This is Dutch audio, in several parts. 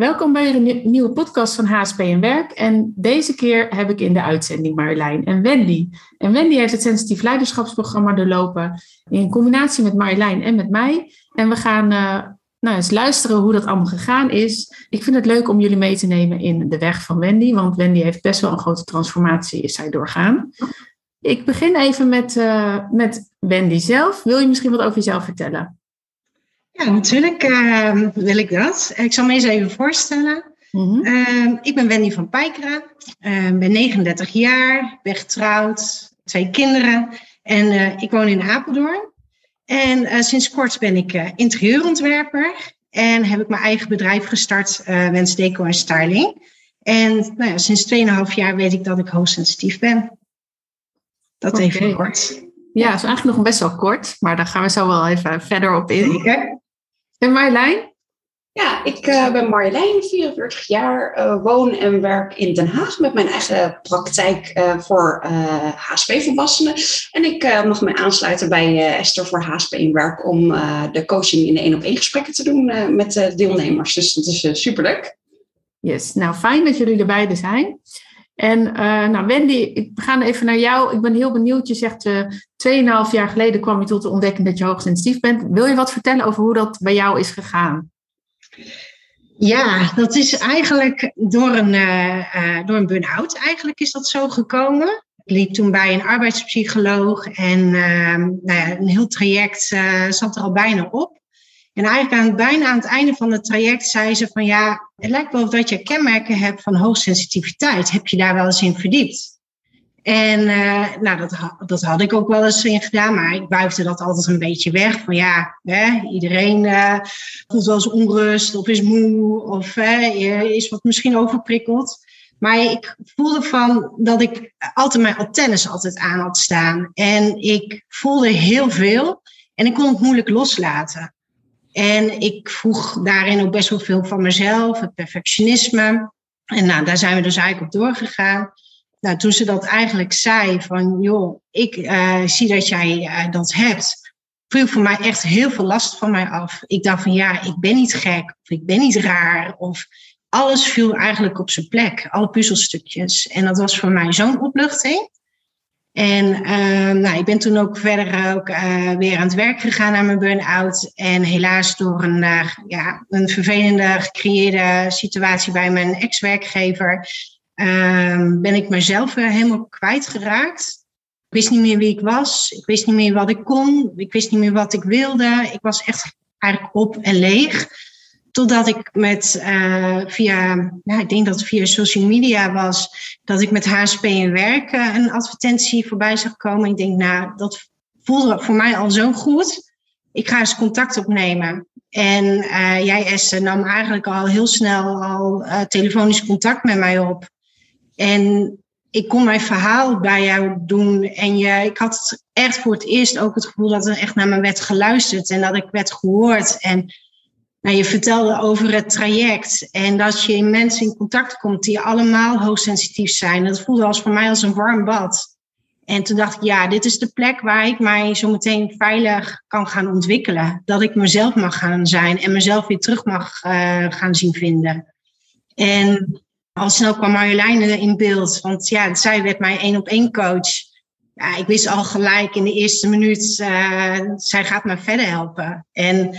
Welkom bij een nieuwe podcast van HSP en Werk. En deze keer heb ik in de uitzending Marjolein en Wendy. En Wendy heeft het Sensitief Leiderschapsprogramma doorlopen in combinatie met Marjolein en met mij. En we gaan uh, nou, eens luisteren hoe dat allemaal gegaan is. Ik vind het leuk om jullie mee te nemen in de weg van Wendy, want Wendy heeft best wel een grote transformatie is zij doorgaan. Ik begin even met, uh, met Wendy zelf. Wil je misschien wat over jezelf vertellen? Ja, natuurlijk uh, wil ik dat. Ik zal me eens even voorstellen. Mm -hmm. ik ben Wendy van Pijkeren, uh, ben 39 jaar, ben getrouwd, twee kinderen en uh, ik woon in Apeldoorn. En sinds kort ben ik interieurontwerper en heb ik mijn eigen bedrijf gestart, Wens Deco en Styling. En nou ja, sinds 2,5 jaar weet ik dat ik hoogsensitief ben. Dat okay. even kort. Ja, dat is eigenlijk nog best wel kort, maar daar gaan we zo wel even verder op in. Zeker. En Marjolein? Ja, ik uh, ben Marjolein, 44 jaar, uh, woon en werk in Den Haag met mijn eigen praktijk uh, voor HSP-volwassenen. En ik mag me aansluiten bij Esther voor HSP in werk om de coaching in de één op één gesprekken te doen met de deelnemers. Dus dat is superleuk. Yes, nou fijn dat jullie erbij er zijn. En uh, nou, Wendy, we gaan even naar jou. Ik ben heel benieuwd. Je zegt, uh, eh, 2,5 jaar geleden kwam je tot de ontdekking dat je hoogsensitief bent. Wil je wat vertellen over hoe dat bij jou is gegaan? Ja, dat is eigenlijk door een, uh, door een burn-out eigenlijk is dat zo gekomen. Ik liep toen bij een arbeidspsycholoog en ehm, nou ja, een heel traject zat er al bijna op. En eigenlijk aan, bijna aan het einde van het traject zei ze van ja, het lijkt wel dat je kenmerken hebt van hoogsensitiviteit. Heb je daar wel eens in verdiept? En uh, nou, dat, dat had ik ook wel eens in gedaan, maar ik buigde dat altijd een beetje weg. Van ja, hè, iedereen uh, voelt wel eens onrust of is moe of is wat misschien overprikkeld. Maar ik voelde van dat ik altijd mijn antennes altijd aan had staan. En ik voelde heel veel en ik kon het moeilijk loslaten. En ik vroeg daarin ook best wel veel van mezelf, het perfectionisme. En nou, daar zijn we dus eigenlijk op doorgegaan. Nou, toen ze dat eigenlijk zei van, joh, ik uh, zie dat jij uh, dat hebt, viel voor mij echt heel veel last van mij af. Ik dacht van, ja, ik ben niet gek, of ik ben niet raar, of alles viel eigenlijk op zijn plek, alle puzzelstukjes. En dat was voor mij zo'n opluchting. En uh, nou, ik ben toen ook verder ook, uh, weer aan het werk gegaan aan mijn burn-out. En helaas door een, uh, ja, een vervelende gecreëerde situatie bij mijn ex-werkgever ehm, ben ik mezelf helemaal kwijtgeraakt. Ik wist niet meer wie ik was. Ik wist niet meer wat ik kon. Ik wist niet meer wat ik wilde. Ik was echt eigenlijk op en leeg. Totdat ik met uh, via, ik denk dat het via social media was, dat ik met HSP en werken een advertentie voorbij zag komen. Ik denk, nou, dat voelde voor mij al zo goed. Ik ga eens contact opnemen. En uh, jij, Esther, nam eigenlijk al heel snel al telefonisch contact met mij op. En ik kon mijn verhaal bij jou doen. En je, ik had echt voor het eerst ook het gevoel dat er echt naar me werd geluisterd en dat ik werd gehoord. En nou, je vertelde over het traject en dat je mensen in contact komt die allemaal hoogsensitief zijn. Dat voelde als voor mij als een warm bad. En toen dacht ik, ja, dit is de plek waar ik mij zo meteen veilig kan gaan ontwikkelen. Dat ik mezelf mag gaan zijn en mezelf weer terug mag uh, gaan zien vinden. En al snel kwam Marjolein in beeld, want ja, zij werd mijn één op één coach. Ja, ik wist al gelijk in de eerste minuut, uh, zij gaat me verder helpen. En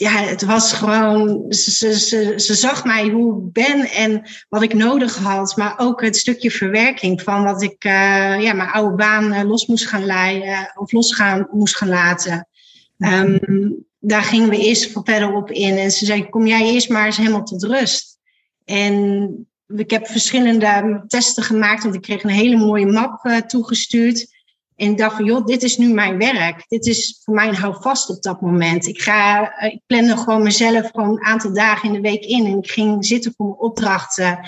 ja, het was gewoon, ze, ze, ze, zag mij hoe ik ben en wat ik nodig had, maar ook het stukje verwerking van wat ik, uh, ja, mijn oude baan uh, los moest gaan leiden of los gaan, moest gaan laten. Um, daar gingen we eerst verder op in en ze zei, kom jij eerst maar eens helemaal tot rust. En ik heb verschillende testen gemaakt, want ik kreeg een hele mooie map toegestuurd. En ik dacht van, joh, dit is nu mijn werk. Dit is voor mij houvast op dat moment. Ik, ga, eh, ik plande gewoon mezelf gewoon een aantal dagen in de week in. En ik ging zitten voor mijn opdrachten.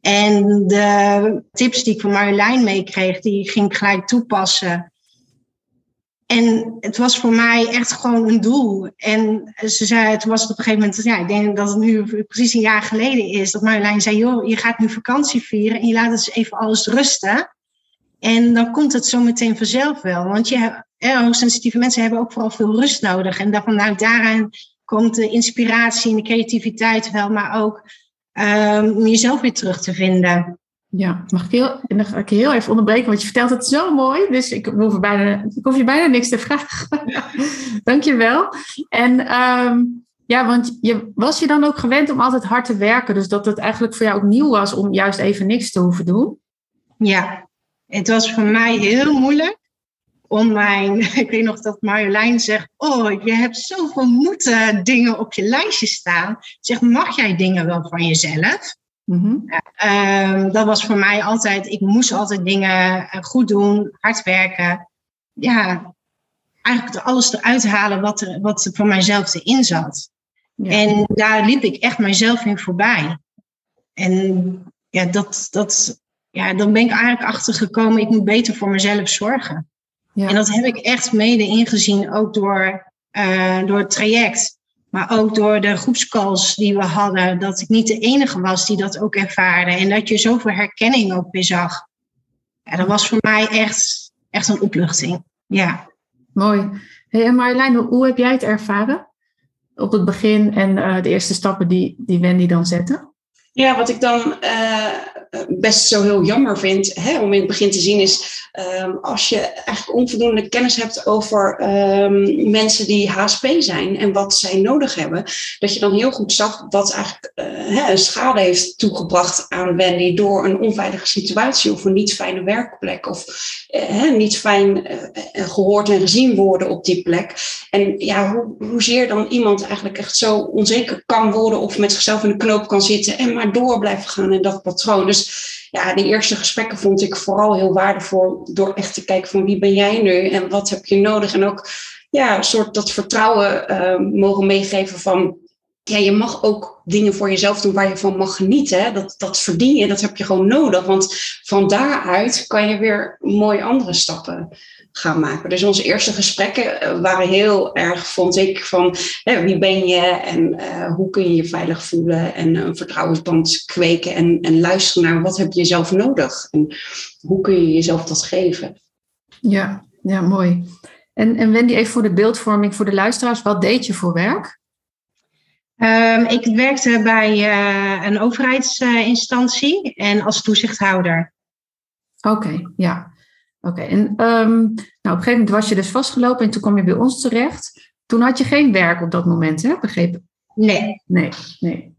En de tips die ik van Marjolein meekreeg, die ging ik gelijk toepassen. En het was voor mij echt gewoon een doel. En ze zei, het was op een gegeven moment, ja, ik denk dat het nu precies een jaar geleden is, dat Marjolein zei, joh, je gaat nu vakantie vieren en je laat het eens even alles rusten. En dan komt het zo meteen vanzelf wel. Want je, hoogsensitieve mensen hebben ook vooral veel rust nodig. En dan vanuit daaraan komt de inspiratie en de creativiteit wel, maar ook um, om jezelf weer terug te vinden. Ja, mag ik heel, dan ga ik heel even onderbreken, want je vertelt het zo mooi. Dus ik hoef, bijna, ik hoef je bijna niks te vragen. Dank je wel. En um, ja, want je, was je dan ook gewend om altijd hard te werken? Dus dat het eigenlijk voor jou ook nieuw was om juist even niks te hoeven doen? Ja, het was voor mij heel moeilijk om mijn, ik weet nog dat Marjolein zegt, oh, je hebt zoveel moeten dingen op je lijstje staan. Zeg, mag jij dingen wel van jezelf? Mm dat was voor mij altijd, ik moest altijd dingen eh, goed doen, hard werken. Ja, eigenlijk alles eruit halen wat er, wat er voor mijzelf erin zat. En daar liep ik echt mijzelf in voorbij. En ja, dat, dat, ja, dan ben ik eigenlijk achter gekomen, ik moet beter voor mezelf zorgen. Ja. En dat heb ik echt mede ingezien, ook door, uh, door het traject. Maar ook door de groepscalls die we hadden, dat ik niet de enige was die dat ook ervaarde. En dat je zoveel herkenning ook weer zag. Ja, dat was voor mij echt, echt een opluchting. Ja. Mooi. Hey, en Marjolein, hoe heb jij het ervaren? Op het begin en uh, de eerste stappen die, die Wendy dan zette? Ja, wat ik dan uh, best zo heel jammer vind hè, om in het begin te zien is um, als je eigenlijk onvoldoende kennis hebt over um, mensen die HSP zijn en wat zij nodig hebben, dat je dan heel goed zag wat eigenlijk uh, hè, schade heeft toegebracht aan Wendy door een onveilige situatie of een niet fijne werkplek of uh, hè, niet fijn gehoord en gezien worden op die plek. En ja, hoe, hoezeer dan iemand eigenlijk echt zo onzeker kan worden of met zichzelf in de knoop kan zitten en maar door blijven gaan in dat patroon. Dus ja, die eerste gesprekken vond ik vooral heel waardevol door echt te kijken van wie ben jij nu en wat heb je nodig. En ook ja, een soort dat vertrouwen uh, mogen meegeven van ja, je mag ook dingen voor jezelf doen waar je van mag genieten. Dat, dat verdien je, dat heb je gewoon nodig. Want van daaruit kan je weer mooie andere stappen gaan maken. Dus onze eerste gesprekken eh, waren heel erg, vond ik, van hè, wie ben je en uh, hoe kun je je veilig voelen en een vertrouwensband kweken en, en luisteren naar wat heb je zelf nodig en hoe kun je jezelf dat geven. Ja, ja mooi. En, en Wendy, even voor de beeldvorming voor de luisteraars, wat deed je voor werk? Um, ik werkte bij uh, een overheidsinstantie en als toezichthouder. Oké, ja. Oké, en um, nou, op een gegeven moment was je dus vastgelopen en toen kwam je bij ons terecht. Toen had je geen werk op dat moment, hè? Begrepen? Nee. Nee, nee.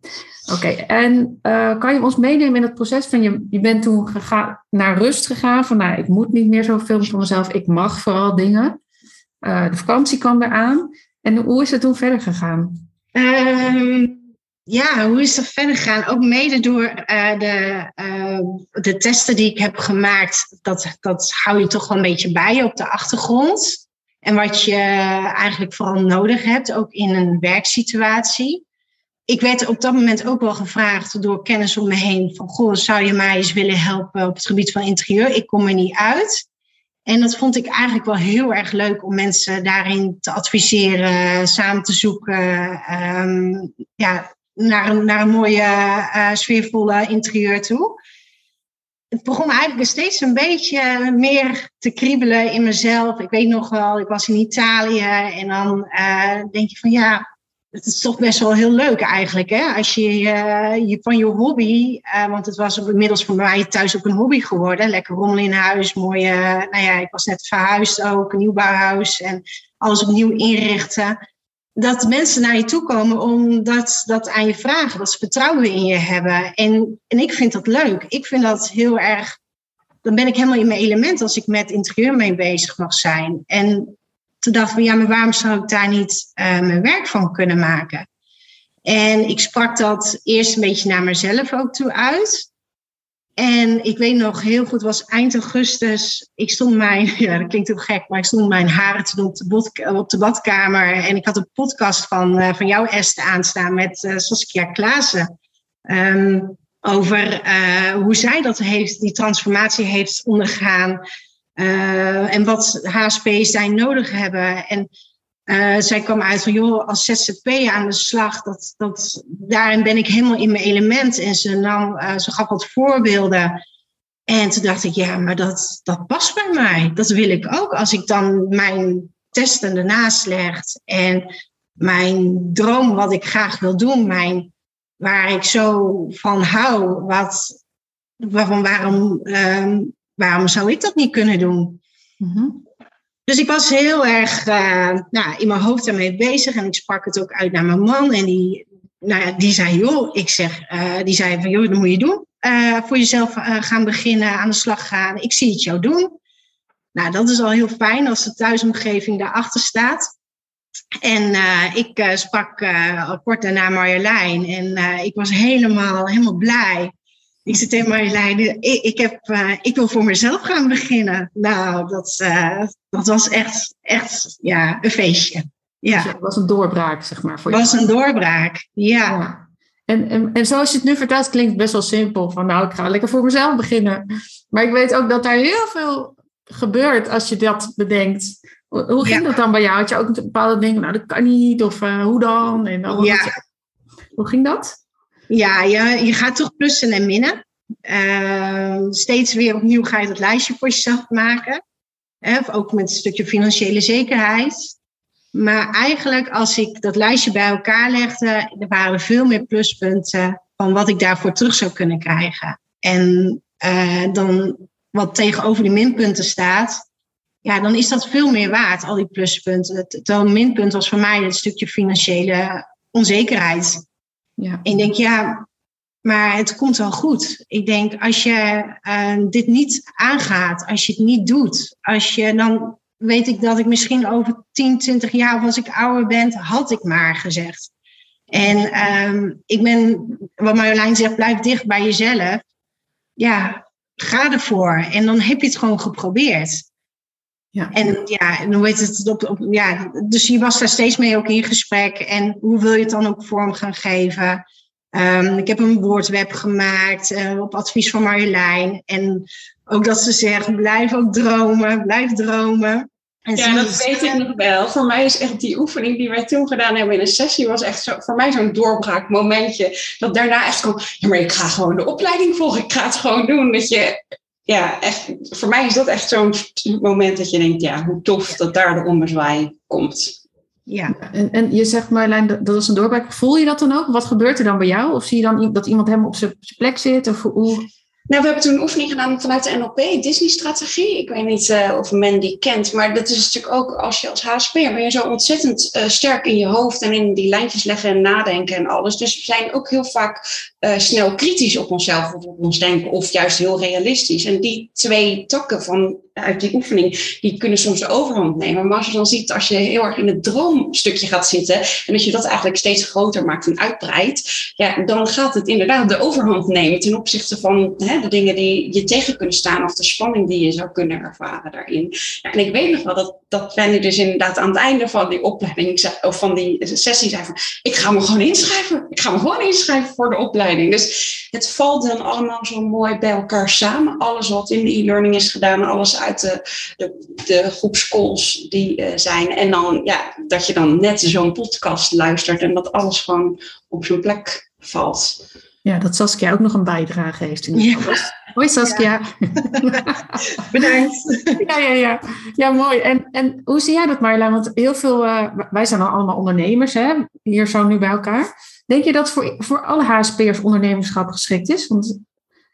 Oké, en uh, kan je ons meenemen in het proces van je, je bent toen gegaan, naar rust gegaan, van nou, ik moet niet meer zoveel van mezelf, ik mag vooral dingen. Uh, de vakantie kwam eraan. En hoe is het toen verder gegaan? Um, ja, hoe is dat verder gegaan? Ook mede door uh, de, uh, de testen die ik heb gemaakt. Dat, dat hou je toch wel een beetje bij op de achtergrond. En wat je eigenlijk vooral nodig hebt, ook in een werksituatie. Ik werd op dat moment ook wel gevraagd door kennis om me heen: van goh, zou je mij eens willen helpen op het gebied van interieur? Ik kom er niet uit. En dat vond ik eigenlijk wel heel erg leuk om mensen daarin te adviseren, samen te zoeken. Um, ja, naar een, naar een mooie, uh, sfeervolle interieur toe. Het begon eigenlijk steeds een beetje meer te kriebelen in mezelf. Ik weet nog wel, ik was in Italië en dan uh, denk je van ja, het is toch best wel heel leuk eigenlijk. Hè? Als je, uh, je van je hobby, want het was inmiddels voor mij thuis ook een hobby geworden. Lekker rommelen in huis, mooie, nou ja, ik was net verhuisd ook, een nieuwbouwhuis en alles opnieuw inrichten dat mensen naar je toe komen omdat dat aan je vragen, dat ze vertrouwen in je hebben. En, en ik vind dat leuk. Ik vind dat heel erg. Dan ben ik helemaal in mijn element als ik met interieur mee bezig mag zijn. En toen dacht ik ja, maar waarom zou ik daar niet uh, mijn werk van kunnen maken? En ik sprak dat eerst een beetje naar mezelf ook toe uit. En ik weet nog heel goed, was eind augustus. Ik stond mijn, ja, dat klinkt heel gek, maar ik stond mijn haren te doen op de, badkamer. En ik had een podcast van, uh, van jou, Esther, aanstaan met uh, Saskia Klaassen. Um, over uh, hoe zij dat heeft, die transformatie heeft ondergaan. en wat HSP's zij nodig hebben. En uh, zij kwam uit van, joh, als ZZP aan de slag, dat, dat, daarin ben ik helemaal in mijn element. En ze, nam, uh, ze gaf wat voorbeelden. En toen dacht ik, ja, maar dat, dat past bij mij. Dat wil ik ook. Als ik dan mijn testen ernaast leg en mijn droom, wat ik graag wil doen, mijn, waar ik zo van hou, wat, waarom, ehm, waarom zou ik dat niet kunnen doen? Mhm. Dus ik was heel erg uh, nou, in mijn hoofd daarmee bezig en ik sprak het ook uit naar mijn man. En die, nou ja, die zei, joh, ik zeg, uh, die zei van, joh, dat moet je doen. Uh, voor jezelf gaan beginnen, aan de slag gaan. Ik zie het jou doen. Nou, dat is al heel fijn als de thuisomgeving daarachter staat. En ik sprak al kort daarna Marjolein en ik was helemaal, helemaal blij. Ik zei tegen Marjolein, ik, ik, heb, ik wil voor mezelf gaan beginnen. Nou, dat, dat was echt, echt ja, een feestje. Ja. Dus het was een doorbraak, zeg maar. Voor was een doorbraak, ja. En, en, en zoals je het nu vertelt, klinkt het best wel simpel. Van nou, ik ga lekker voor mezelf beginnen. Maar ik weet ook dat daar heel veel gebeurt als je dat bedenkt. Hoe ging dat dan bij jou? Had je ook bepaalde dingen, nou dat kan niet, of uh, hoe dan? En dan ja. Hoe ging dat? Ja, je, je gaat toch plussen en minnen. Uh, steeds weer opnieuw ga je dat lijstje voor jezelf maken. Hè, ook met een stukje financiële zekerheid. Maar eigenlijk als ik dat lijstje bij elkaar legde, er waren veel meer pluspunten van wat ik daarvoor terug zou kunnen krijgen. En uh, dan wat tegenover die minpunten staat, ja, dan is dat veel meer waard, al die pluspunten. Een minpunt was voor mij het stukje financiële onzekerheid. Ja. Ik denk, ja, maar het komt wel goed. Ik denk, als je uh, dit niet aangaat, als je het niet doet, als je dan weet ik dat ik misschien over 10, 20 jaar, of als ik ouder ben, had ik maar gezegd. En um, ik ben, wat Marjolein zegt, blijf dicht bij jezelf. Ja, ga ervoor. En dan heb je het gewoon geprobeerd. Ja. En ja, dan weet het op, op, ja, dus je was daar steeds mee ook in gesprek. En hoe wil je het dan ook vorm gaan geven? Um, ik heb een woordweb gemaakt uh, op advies van Marjolein. En ook dat ze zegt, blijf ook dromen, blijf dromen. En ja, dat weet ik nog wel. Voor mij is echt die oefening die wij toen gedaan hebben in een sessie, was echt zo, voor mij zo'n doorbraakmomentje. Dat daarna echt kwam, ja, maar ik ga gewoon de opleiding volgen, ik ga het gewoon doen. Dat je, ja, echt, voor mij is dat echt zo'n moment dat je denkt, ja, hoe tof dat daar de ommezwaai komt. Ja. En, en je zegt Marjolein, dat, dat is een doorbraak. Voel je dat dan ook? Wat gebeurt er dan bij jou? Of zie je dan dat iemand helemaal op zijn plek zit? Of hoe... Nou, we hebben toen een oefening gedaan vanuit de NLP, Disney-strategie. Ik weet niet uh, of men die kent, maar dat is natuurlijk ook als je als HSP'er ben je zo ontzettend uh, sterk in je hoofd en in die lijntjes leggen en nadenken en alles. Dus we zijn ook heel vaak uh, snel kritisch op onszelf of op ons denken, of juist heel realistisch. En die twee takken van uit die oefening, die kunnen soms de overhand nemen. Maar als je dan ziet, als je heel erg in het droomstukje gaat zitten en dat je dat eigenlijk steeds groter maakt en uitbreidt, ja, dan gaat het inderdaad de overhand nemen ten opzichte van hè, de dingen die je tegen kunnen staan of de spanning die je zou kunnen ervaren daarin. En ik weet nog wel dat, dat dus inderdaad aan het einde van die opleiding of van die sessie zei van, ik ga me gewoon inschrijven. Ik ga me gewoon inschrijven voor de opleiding. Dus het valt dan allemaal zo mooi bij elkaar samen. Alles wat in de e-learning is gedaan, alles uit de, de, de groepscalls die uh, zijn. En dan ja, dat je dan net zo'n podcast luistert en dat alles gewoon op zijn plek valt. Ja, dat Saskia ook nog een bijdrage heeft in podcast. Hoi Saskia. Bedankt. ja, ja, ja. ja, mooi. En, en hoe zie jij dat Marjolein? Want heel veel, uh, wij zijn allemaal ondernemers hè? hier zo nu bij elkaar. Denk je dat voor, voor alle HSP'ers ondernemerschap geschikt is? Want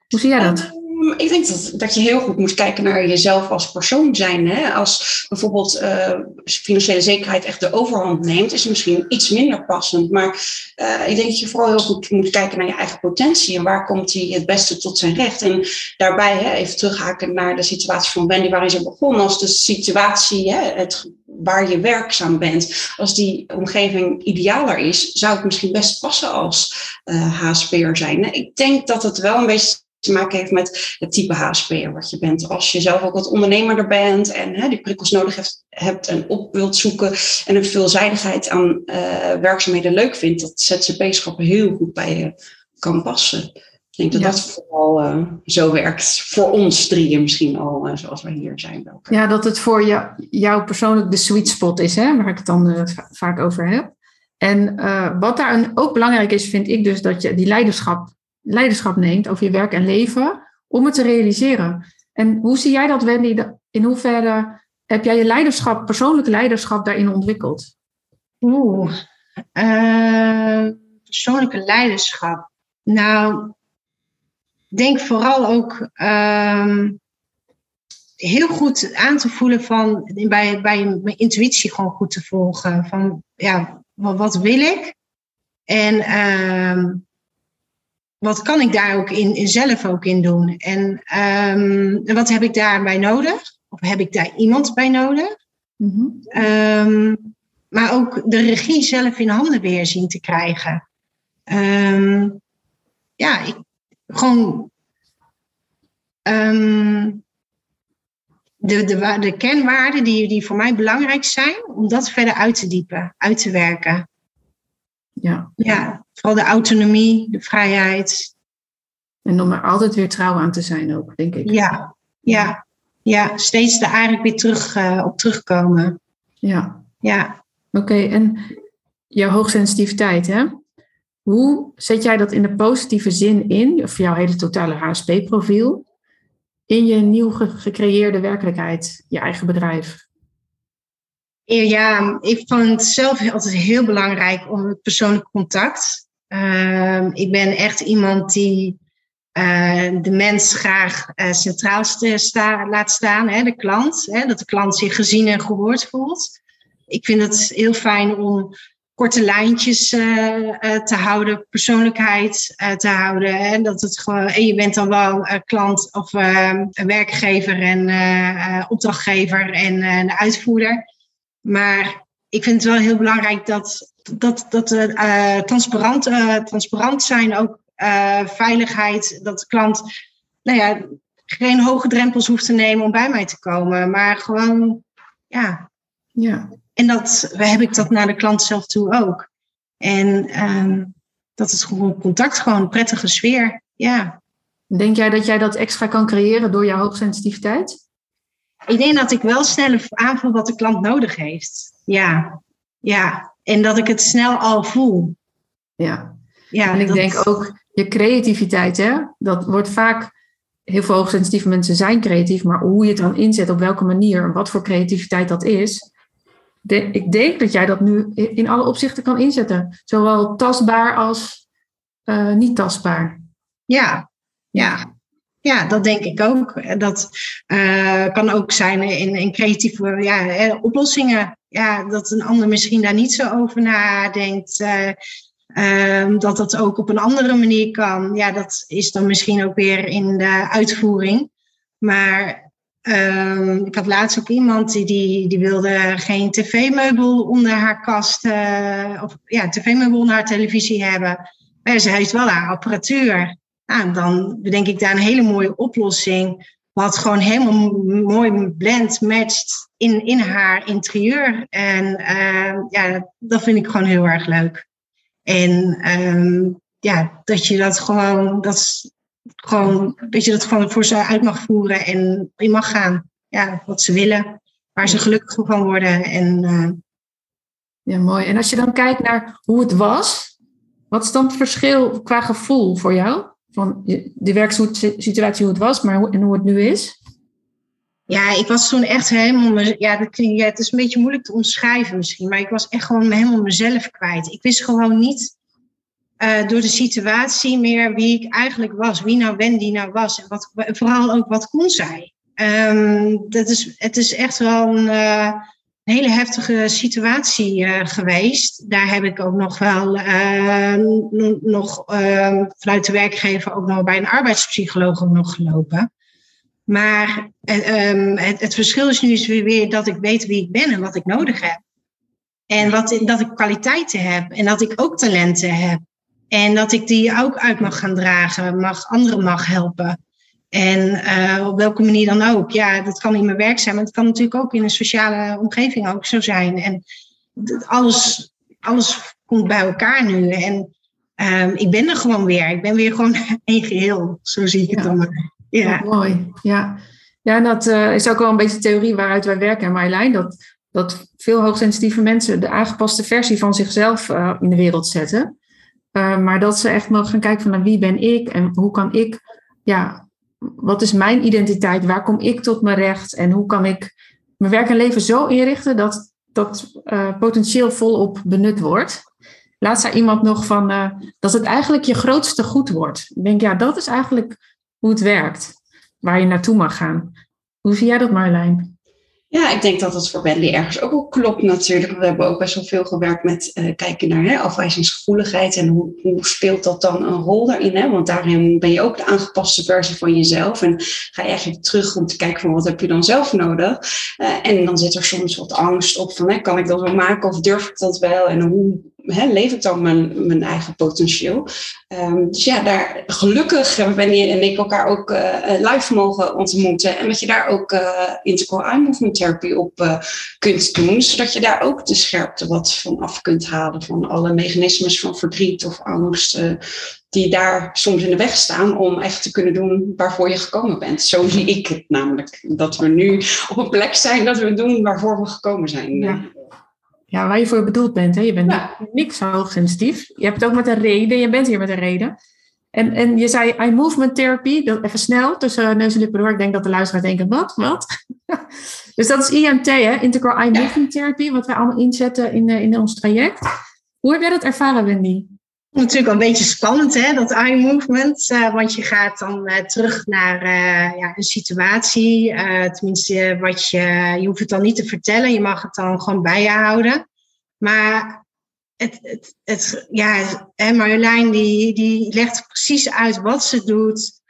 hoe zie jij dat? Ehm, ik denk dat, je heel goed moet kijken naar jezelf als persoon zijn. Hè? Als bijvoorbeeld uh, financiële zekerheid echt de overhand neemt, is het misschien iets minder passend. Maar uh, ik denk dat je vooral heel goed moet kijken naar je eigen potentie en waar komt hij het beste tot zijn recht. En daarbij hè, even terughaken naar de situatie van Wendy waarin ze begon. Als de situatie, hè, het, waar je werkzaam bent, als die omgeving idealer is, zou het misschien best passen als uh, HSP'er zijn. Ik denk dat het wel een beetje te maken heeft met het type HSP'er wat je bent. Als je zelf ook wat ondernemerder bent en hè, die prikkels nodig hebt, hebt en op wilt zoeken en een veelzijdigheid aan uh, werkzaamheden leuk vindt, dat ZZP-schap heel goed bij je kan passen. Ik denk dat dat vooral uh, zo werkt. Voor ons drieën misschien al, uh, zoals we hier zijn. Wel. Ja, dat het voor jou, jou persoonlijk de sweet spot is, hè, waar ik het dan vaak over heb. En wat daar ook belangrijk is, vind ik dus dat je die leiderschap leiderschap neemt over je werk en leven om het te realiseren. En hoe zie jij dat, Wendy? In hoeverre heb jij je leiderschap, persoonlijke leiderschap daarin ontwikkeld? Oeh. Uh, persoonlijke leiderschap. Nou, denk vooral ook ehm, heel goed aan te voelen van bij, bij mijn intuïtie gewoon goed te volgen. Van ja, wat, wat wil ik? En ehm, wat kan ik daar ook in, in zelf ook in doen? En, um, en wat heb ik daarbij nodig? Of heb ik daar iemand bij nodig? Mm maar ook de regie zelf in handen weer zien te krijgen. Um, ja, ik, gewoon de, de, de kernwaarden die, die voor mij belangrijk zijn, om dat verder uit te diepen, uit te werken. Ja. ja, vooral de autonomie, de vrijheid. En om er altijd weer trouw aan te zijn ook, denk ik. Ja, ja, ja steeds er eigenlijk weer terug, uh, op terugkomen. Ja. Ja. Oké, en jouw hoogsensitiviteit, hè? Hoe zet jij dat in de positieve zin in, of jouw hele totale HSP-profiel, in je nieuw gecreëerde werkelijkheid, je eigen bedrijf? Ja, ik vond het zelf altijd heel belangrijk om het persoonlijk contact. Uh, ik ben echt iemand die uh, de mens graag uh, centraal laat staan, hè, de klant. Hè, dat de klant zich gezien en gehoord voelt. Ik vind het heel fijn om korte lijntjes uh, te houden, persoonlijkheid te houden. Hè? Dat het gewoon, en je bent dan wel klant of werkgever en opdrachtgever en een uitvoerder. Maar ik vind het wel heel belangrijk dat, dat, dat uh, transparant, uh, transparant zijn, ook uh, veiligheid, dat de klant nou ja, geen hoge drempels hoeft te nemen om bij mij te komen, maar gewoon, ja. ja. En dat heb ik dat naar de klant zelf toe ook. En um, dat is gewoon contact, gewoon een prettige sfeer, ja. Denk jij dat jij dat extra kan creëren door jouw hoogsensitiviteit? Ik denk dat ik wel sneller aanvoel wat de klant nodig heeft. Ja, ja. En dat ik het snel al voel. Ja, ja en ik denk ook je creativiteit, hè? dat wordt vaak. Heel veel hoogsensitieve mensen zijn creatief, maar hoe je het dan inzet, op welke manier, wat voor creativiteit dat is. ik denk dat jij dat nu in alle opzichten kan inzetten. Zowel tastbaar als uh, niet tastbaar. Ja, ja. Ja, dat denk ik ook. Dat uh, kan ook zijn in, in creatieve ja, oplossingen. Ja, dat een ander misschien daar niet zo over nadenkt. Uh, uh, dat dat ook op een andere manier kan. Ja, dat is dan misschien ook weer in de uitvoering. Maar ehm, ik had laatst ook iemand die, die, die wilde geen tv-meubel onder haar kast, uh, of ja, tv-meubel onder haar televisie hebben. Maar ze heeft wel haar apparatuur. Nou, dan bedenk ik daar een hele mooie oplossing. Wat gewoon helemaal mooi blend, matcht in, in haar interieur. En uh, ja, dat vind ik gewoon heel erg leuk. En um, ja, dat je dat gewoon, dat gewoon, dat je dat gewoon voor ze uit mag voeren en je mag gaan. Ja, wat ze willen, waar ze gelukkig van worden. En, uh, ja, mooi. En als je dan kijkt naar hoe het was, wat is dan het verschil qua gevoel voor jou? Van de werksituatie hoe het was, maar hoe, en hoe het nu is? Ja, ik was toen echt helemaal. Ja, dat het is een beetje moeilijk te omschrijven misschien, maar ik was echt gewoon helemaal mezelf kwijt. Ik wist gewoon niet uh, door de situatie meer wie ik eigenlijk was, wie nou Wendy nou was en wat, vooral ook wat kon zij. Um, dat is, het is echt wel een. Uh, een hele heftige situatie uh, geweest. Daar heb ik ook nog wel uh, nog uh, vanuit de werkgever ook nog bij een arbeidspsycholoog nog gelopen. Maar um, het, het, verschil is nu weer dat ik weet wie ik ben en wat ik nodig heb. En wat, dat ik kwaliteiten heb en dat ik ook talenten heb. En dat ik die ook uit mag gaan dragen, mag, anderen mag helpen. En uh, op welke manier dan ook. Ja, dat kan in mijn werk zijn, maar het kan natuurlijk ook in een sociale omgeving ook zo zijn. En alles, alles komt bij elkaar nu. En uh, ik ben er gewoon weer. Ik ben weer gewoon één geheel. Zo zie ik het dan maar. Ja. mooi. Ja, ja dat uh, is ook wel een beetje de theorie waaruit wij werken, Marjolein. Dat, dat veel hoogsensitieve mensen de aangepaste versie van zichzelf uh, in de wereld zetten. maar dat ze echt mogen gaan kijken van nou, wie ben ik en hoe kan ik ja, wat is mijn identiteit? Waar kom ik tot mijn recht? En hoe kan ik mijn werk en leven zo inrichten dat dat uh, potentieel volop benut wordt? Laatst zei iemand nog van uh, dat het eigenlijk je grootste goed wordt. Ik denk, ja, dat is eigenlijk hoe het werkt. Waar je naartoe mag gaan. Hoe zie jij dat, Marjolein? Ja, ik denk dat dat voor Wendy ergens ook wel klopt natuurlijk. We hebben ook best wel veel gewerkt met uh, kijken naar hè, afwijzingsgevoeligheid en hoe, hoe, speelt dat dan een rol daarin. Hè? Want daarin ben je ook de aangepaste versie van jezelf en ga je eigenlijk terug om te kijken van wat heb je dan zelf nodig. Uh, en dan zit er soms wat angst op van hè, kan ik dat wel maken of durf ik dat wel en hoe hè, leef ik dan mijn, mijn eigen potentieel. Um, dus ja, daar gelukkig hebben Wendy en ik elkaar ook uh, live mogen ontmoeten. En dat je daar ook uh, integral eye movement therapy op kunt doen. Zodat je daar ook de scherpte wat van af kunt halen. Van alle mechanismes van verdriet of angst. die daar soms in de weg staan om echt te kunnen doen waarvoor je gekomen bent. Zo zie ik het namelijk. Dat we nu op een plek zijn dat we doen waarvoor we gekomen zijn. Ja, waar je voor bedoeld bent. Hè? Je bent ja. niks hoogsensitief. Je hebt het ook met een reden. Je bent hier met een reden. En, en je zei eye movement therapy. Dat, even snel tussen neus en lippen door. Ik denk dat de luisteraar denken, wat? Wat? dus dat is IMT, hè? Integral Eye Movement Therapy. Wat wij allemaal inzetten in, in ons traject. Hoe heb jij dat ervaren, Wendy? Natuurlijk een beetje spannend, hè, dat eye movement. Uh, want je gaat dan uh, terug naar uh, ja, een situatie. tenminste, wat je, je hoeft het dan niet te vertellen. Je mag het dan gewoon bij je houden. Maar het, het, het, ja, Marjolein die, die legt precies uit wat ze doet.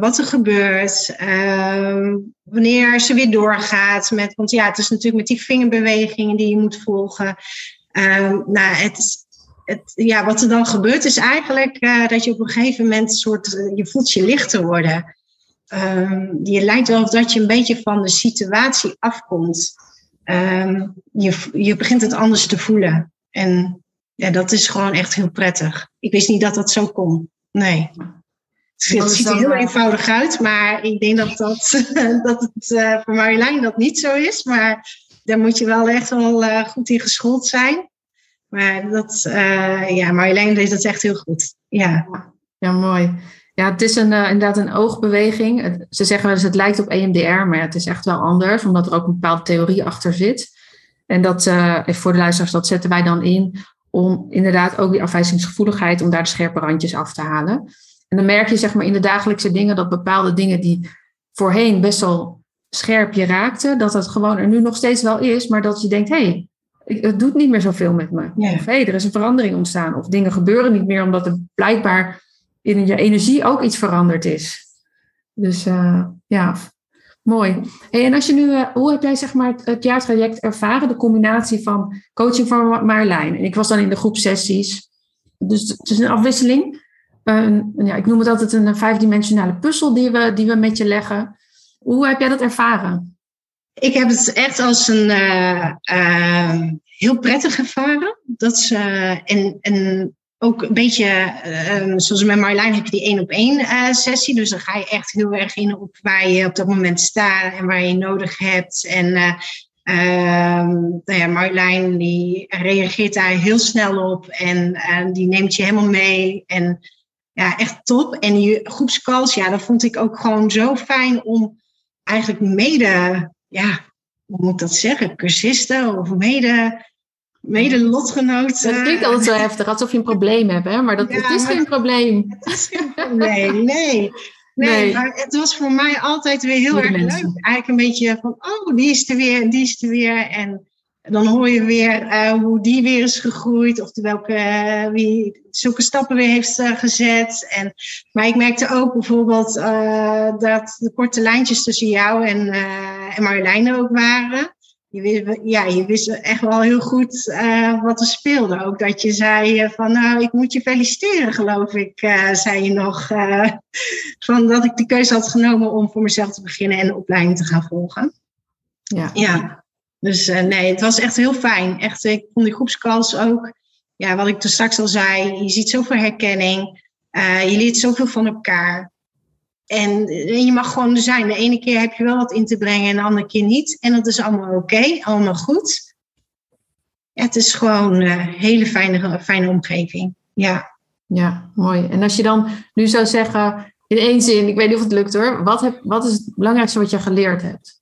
wat er gebeurt. wanneer ze weer doorgaat. Met, want ja, het is natuurlijk met die vingerbewegingen die je moet volgen. nou, het het, ja, wat er dan gebeurt is eigenlijk uh, dat je op een gegeven moment soort, uh, je voelt je lichter worden. Um, je lijkt wel of dat je een beetje van de situatie afkomt. Um, je, je begint het anders te voelen. En ja, dat is gewoon echt heel prettig. Ik wist niet dat dat zo kon. Nee. Het ziet er heel eenvoudig uit, maar ik denk dat, dat, dat het uh, voor Marjolein dat niet zo is. Maar daar moet je wel echt wel goed in geschoold zijn. Maar dat, uh, ja, Marjolein deed dat echt heel goed. Ja, ja mooi. Ja, het is een, uh, inderdaad een oogbeweging. Ze zeggen wel eens het lijkt op EMDR, maar het is echt wel anders, omdat er ook een bepaalde theorie achter zit. En dat, uh, voor de luisteraars, dat zetten wij dan in om inderdaad ook die afwijzingsgevoeligheid, om daar de scherpe randjes af te halen. En dan merk je zeg maar in de dagelijkse dingen dat bepaalde dingen die voorheen best wel scherp je raakten, dat dat gewoon er nu nog steeds wel is, maar dat je denkt, hé, hey, het doet niet meer zoveel met me. Ja. Of hey, er is een verandering ontstaan. Of dingen gebeuren niet meer omdat er blijkbaar in je energie ook iets veranderd is. Dus uh, ja, mooi. Hey, en als je nu, uh, hoe heb jij zeg maar het, het, jaartraject ervaren? De combinatie van coaching van Marlijn. En ik was dan in de groepsessies. Dus het is een afwisseling. Uh, ja, ik noem het altijd een vijfdimensionale puzzel die we, die we met je leggen. Hoe heb jij dat ervaren? Ik heb het echt als een uh, uh, heel prettig ervaren. Dat ze, en, en ook een beetje, uh, zoals met Marjolein heb je die één op één sessie. Dus dan ga je echt heel erg in op waar je op dat moment staat en waar je nodig hebt. En ehm, Marjolein die reageert daar heel snel op en die neemt je helemaal mee. En ja, echt top. En die groepscalls, ja, dat vond ik ook gewoon zo fijn om eigenlijk mede ja, hoe moet ik dat zeggen, cursisten of mede, mede lotgenoten. Het klinkt altijd zo heftig, alsof je een probleem hebt, hè? maar dat, het is geen probleem. Het is geen probleem, nee. Nee, maar het was voor mij altijd weer heel erg leuk. Eigenlijk een beetje van, oh, die is er weer, die is er weer. En dan hoor je weer uh, hoe die weer is gegroeid. Of welke, uh, wie zulke stappen weer heeft uh, gezet. En, maar ik merkte ook bijvoorbeeld dat de korte lijntjes tussen jou en, en Marjolein ook waren. Je wist, ja, je wist echt wel heel goed wat er speelde. Ook dat je zei van, nou, ik moet je feliciteren, geloof ik, zei je nog. van dat ik de keuze had genomen om voor mezelf te beginnen en de opleiding te gaan volgen. Ja. ja. Dus nee, het was echt heel fijn. Echt, ik vond die groepskans ook, ja, wat ik toen straks al zei, je ziet zoveel herkenning. Je leert zoveel van elkaar. En, en, je mag gewoon er zijn. De ene keer heb je wel wat in te brengen en de andere keer niet. En dat is allemaal oké, allemaal goed. Ja, het is gewoon een hele fijne, fijne omgeving. Ja. ja, mooi. En als je dan nu zou zeggen, in één zin, ik weet niet of het lukt hoor. Wat, heb, wat is het belangrijkste wat je geleerd hebt?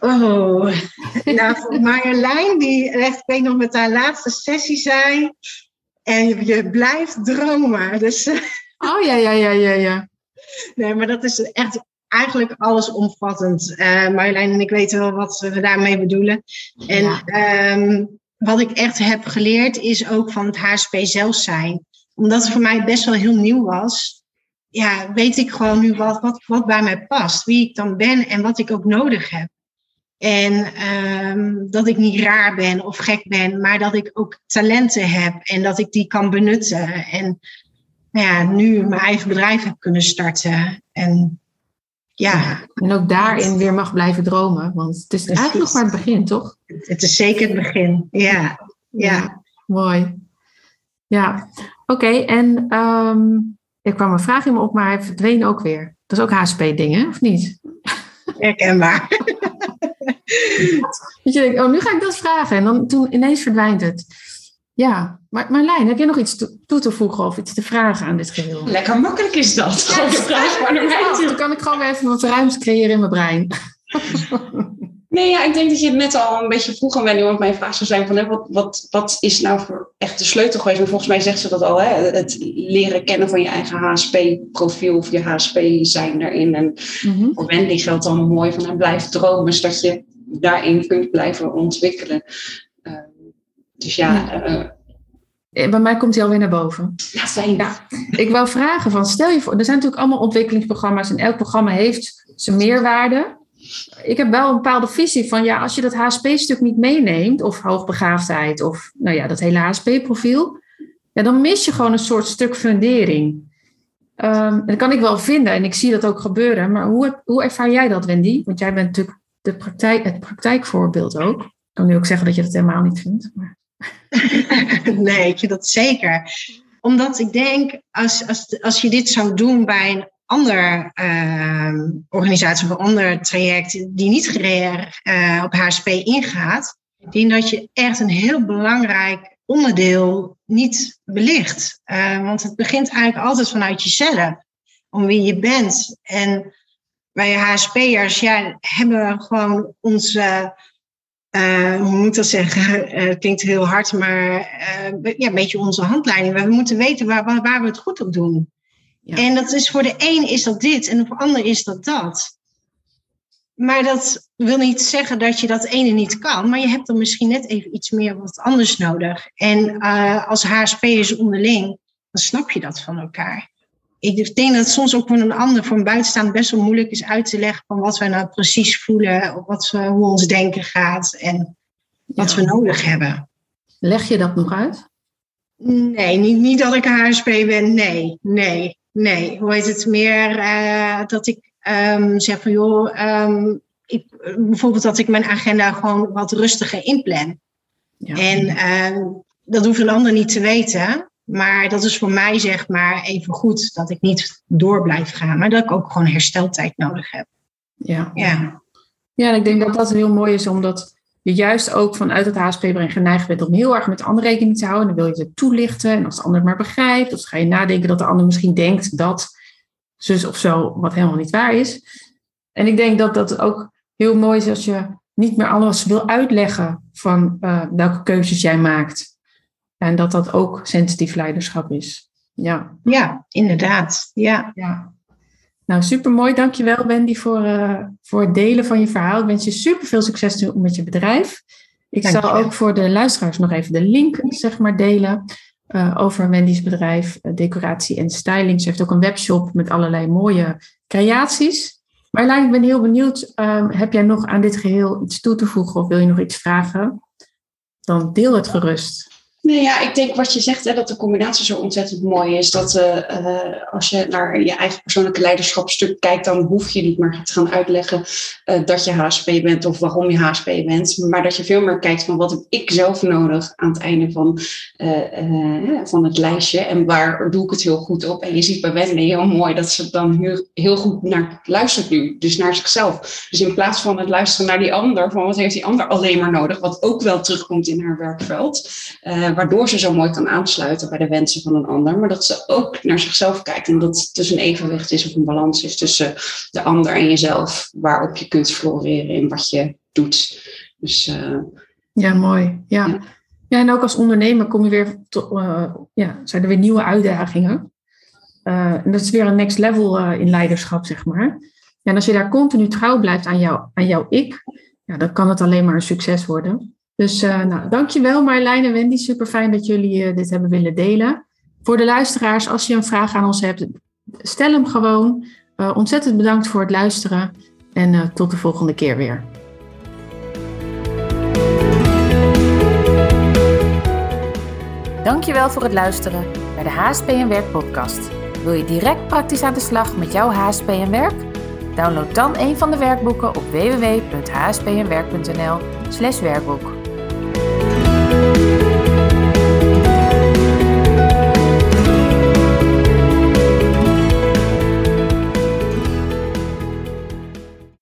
Oh, nou Marjolein, die echt, ik weet nog met haar laatste sessie zei. En je, je blijft dromen. Dus, oh ja, ja, ja, ja, ja. Nee, maar dat is echt eigenlijk allesomvattend. Uh, Marjolein en ik weten wel wat we daarmee bedoelen. En ja. Ehm, wat ik echt heb geleerd is ook van het HSP zelf zijn. Omdat het voor mij best wel heel nieuw was. Ja, weet ik gewoon nu wat, wat, wat bij mij past. Wie ik dan ben en wat ik ook nodig heb. En um, dat ik niet raar ben of gek ben, maar dat ik ook talenten heb en dat ik die kan benutten. En nou ja, nu mijn eigen bedrijf heb kunnen starten. En ja. En ook daarin weer mag blijven dromen. Want het is eigenlijk nog maar het begin, toch? Het is zeker het begin, ja. Ja. mooi. Ja, oké. En um, er kwam een vraag in me op, maar hij verdween ook weer. Dat is ook HSP-dingen, of niet? Herkenbaar. dat je denkt, oh, nu ga ik dat vragen. En dan toen ineens verdwijnt het. Ja, maar Marlijn, heb je nog iets toe te voegen of iets te vragen aan dit geheel? Lekker makkelijk is dat. Ja, gewoon vraag maar naar Dan kan ik gewoon weer even wat ruimte creëren in mijn brein. Nee, ja, ik denk dat je het net al een beetje vroeg aan Wendy, want mijn vraag zou zijn van, hè, wat, wat, wat is nou voor echt de sleutel geweest? Maar volgens mij zegt ze dat al, hè, het leren kennen van je eigen HSP-profiel of je HSP-zijn daarin. En mm-hmm. voor Wendy geldt dan mooi van, blijf dromen, zodat je daarin kunt blijven ontwikkelen. Dus ja... Uh, bij mij komt hij alweer naar boven. Ja, fijn. Ja. Ik wou vragen van, stel je voor, er zijn natuurlijk allemaal ontwikkelingsprogramma's en elk programma heeft zijn meerwaarde ik heb wel een bepaalde visie van ja, als je dat HSP-stuk niet meeneemt, of hoogbegaafdheid, of nou ja, dat hele HSP-profiel, ja, dan mis je gewoon een soort stuk fundering. Um, dat kan ik wel vinden en ik zie dat ook gebeuren, maar hoe, hoe ervaar jij dat, Wendy? Want jij bent natuurlijk de praktijk, het praktijkvoorbeeld ook. Ik kan nu ook zeggen dat je dat helemaal niet vindt. Maar... nee, dat zeker. Omdat ik denk, als, als, als je dit zou doen bij een ander uh, organisatie of een ander traject die niet uh, op HSP ingaat, ik denk dat je echt een heel belangrijk onderdeel niet belicht. Uh, want het begint eigenlijk altijd vanuit jezelf, om wie je bent. En wij HSP'ers ja, hebben gewoon onze, uh, hoe moet ik dat zeggen? het klinkt heel hard, maar ja, een beetje onze handleiding. We moeten weten waar, waar, waar we het goed op doen. En dat is voor de een is dat dit en voor de ander is dat dat. Maar dat wil niet zeggen dat je dat ene niet kan, maar je hebt dan misschien net even iets meer wat anders nodig. En als HSP'ers onderling, dan snap je dat van elkaar. Ik denk dat het soms ook voor een ander, voor een buitenstaand, best wel moeilijk is uit te leggen van wat wij nou precies voelen, of wat we, hoe ons denken gaat en wat we nodig hebben. Leg je dat nog uit? Nee, niet, niet dat ik een HSP ben. Nee, nee. Nee, hoe heet het meer uh, dat ik um, zeg van joh, um, ik, bijvoorbeeld dat ik mijn agenda gewoon wat rustiger inplan. Ja. En uh, dat hoeft een ander niet te weten. Maar dat is voor mij zeg maar even goed dat ik niet door blijf gaan. Maar dat ik ook gewoon hersteltijd nodig heb. Ja, ja. ja ik denk dat dat heel mooi is omdat je juist ook vanuit het HSP-brein geneigd bent om heel erg met de ander rekening te houden. Dan wil je het toelichten en als de ander het maar begrijpt, of ga je nadenken dat de ander misschien denkt dat zus of zo, wat helemaal niet waar is. En ik denk dat dat ook heel mooi is als je niet meer alles wil uitleggen van uh, welke keuzes jij maakt. En dat dat ook sensitief leiderschap is. Ja, ja inderdaad. Ja. ja. Nou, super mooi. Dankjewel, Wendy, voor, uh, voor het delen van je verhaal. Ik wens je super veel succes met je bedrijf. Ik zal ook voor de luisteraars nog even de link zeg maar, delen uh, over Wendy's bedrijf, uh, decoratie en styling. Ze heeft ook een webshop met allerlei mooie creaties. Maar ik ben heel benieuwd, um, heb jij nog aan dit geheel iets toe te voegen of wil je nog iets vragen? Dan deel het gerust. Nee, ja, ik denk wat je zegt, hè, dat de combinatie zo ontzettend mooi is. Dat uh, als je naar je eigen persoonlijke leiderschapstuk kijkt, dan hoef je niet meer te gaan uitleggen uh, dat je HSP bent of waarom je HSP bent. Maar dat je veel meer kijkt van wat heb ik zelf nodig aan het einde van, van het lijstje en waar doe ik het heel goed op. En je ziet bij Wendy heel mooi dat ze dan heel, heel goed naar luistert nu, dus naar zichzelf. Dus in plaats van het luisteren naar die ander, van wat heeft die ander alleen maar nodig, wat ook wel terugkomt in haar werkveld waardoor ze zo mooi kan aansluiten bij de wensen van een ander. Maar dat ze ook naar zichzelf kijkt. En dat het dus een evenwicht is of een balans is tussen de ander en jezelf. Waarop je kunt floreren in wat je doet. Dus, ja, mooi. Ja. ja. en ook als ondernemer kom je weer tot, ja, zijn er weer nieuwe uitdagingen. en dat is weer een next level in leiderschap, zeg maar. en als je daar continu trouw blijft aan, jou, aan jouw ik, ja, dan kan het alleen maar een succes worden. Dus uh, nou, dankjewel Marjolein en Wendy. Super fijn dat jullie uh, dit hebben willen delen. Voor de luisteraars, als je een vraag aan ons hebt, stel hem gewoon. Uh, ontzettend bedankt voor het luisteren en tot de volgende keer weer. Dankjewel voor het luisteren naar de HSP en Werk podcast. Wil je direct praktisch aan de slag met jouw HSP en Werk? Download dan een van de werkboeken op www.hspenwerk.nl/werkboek.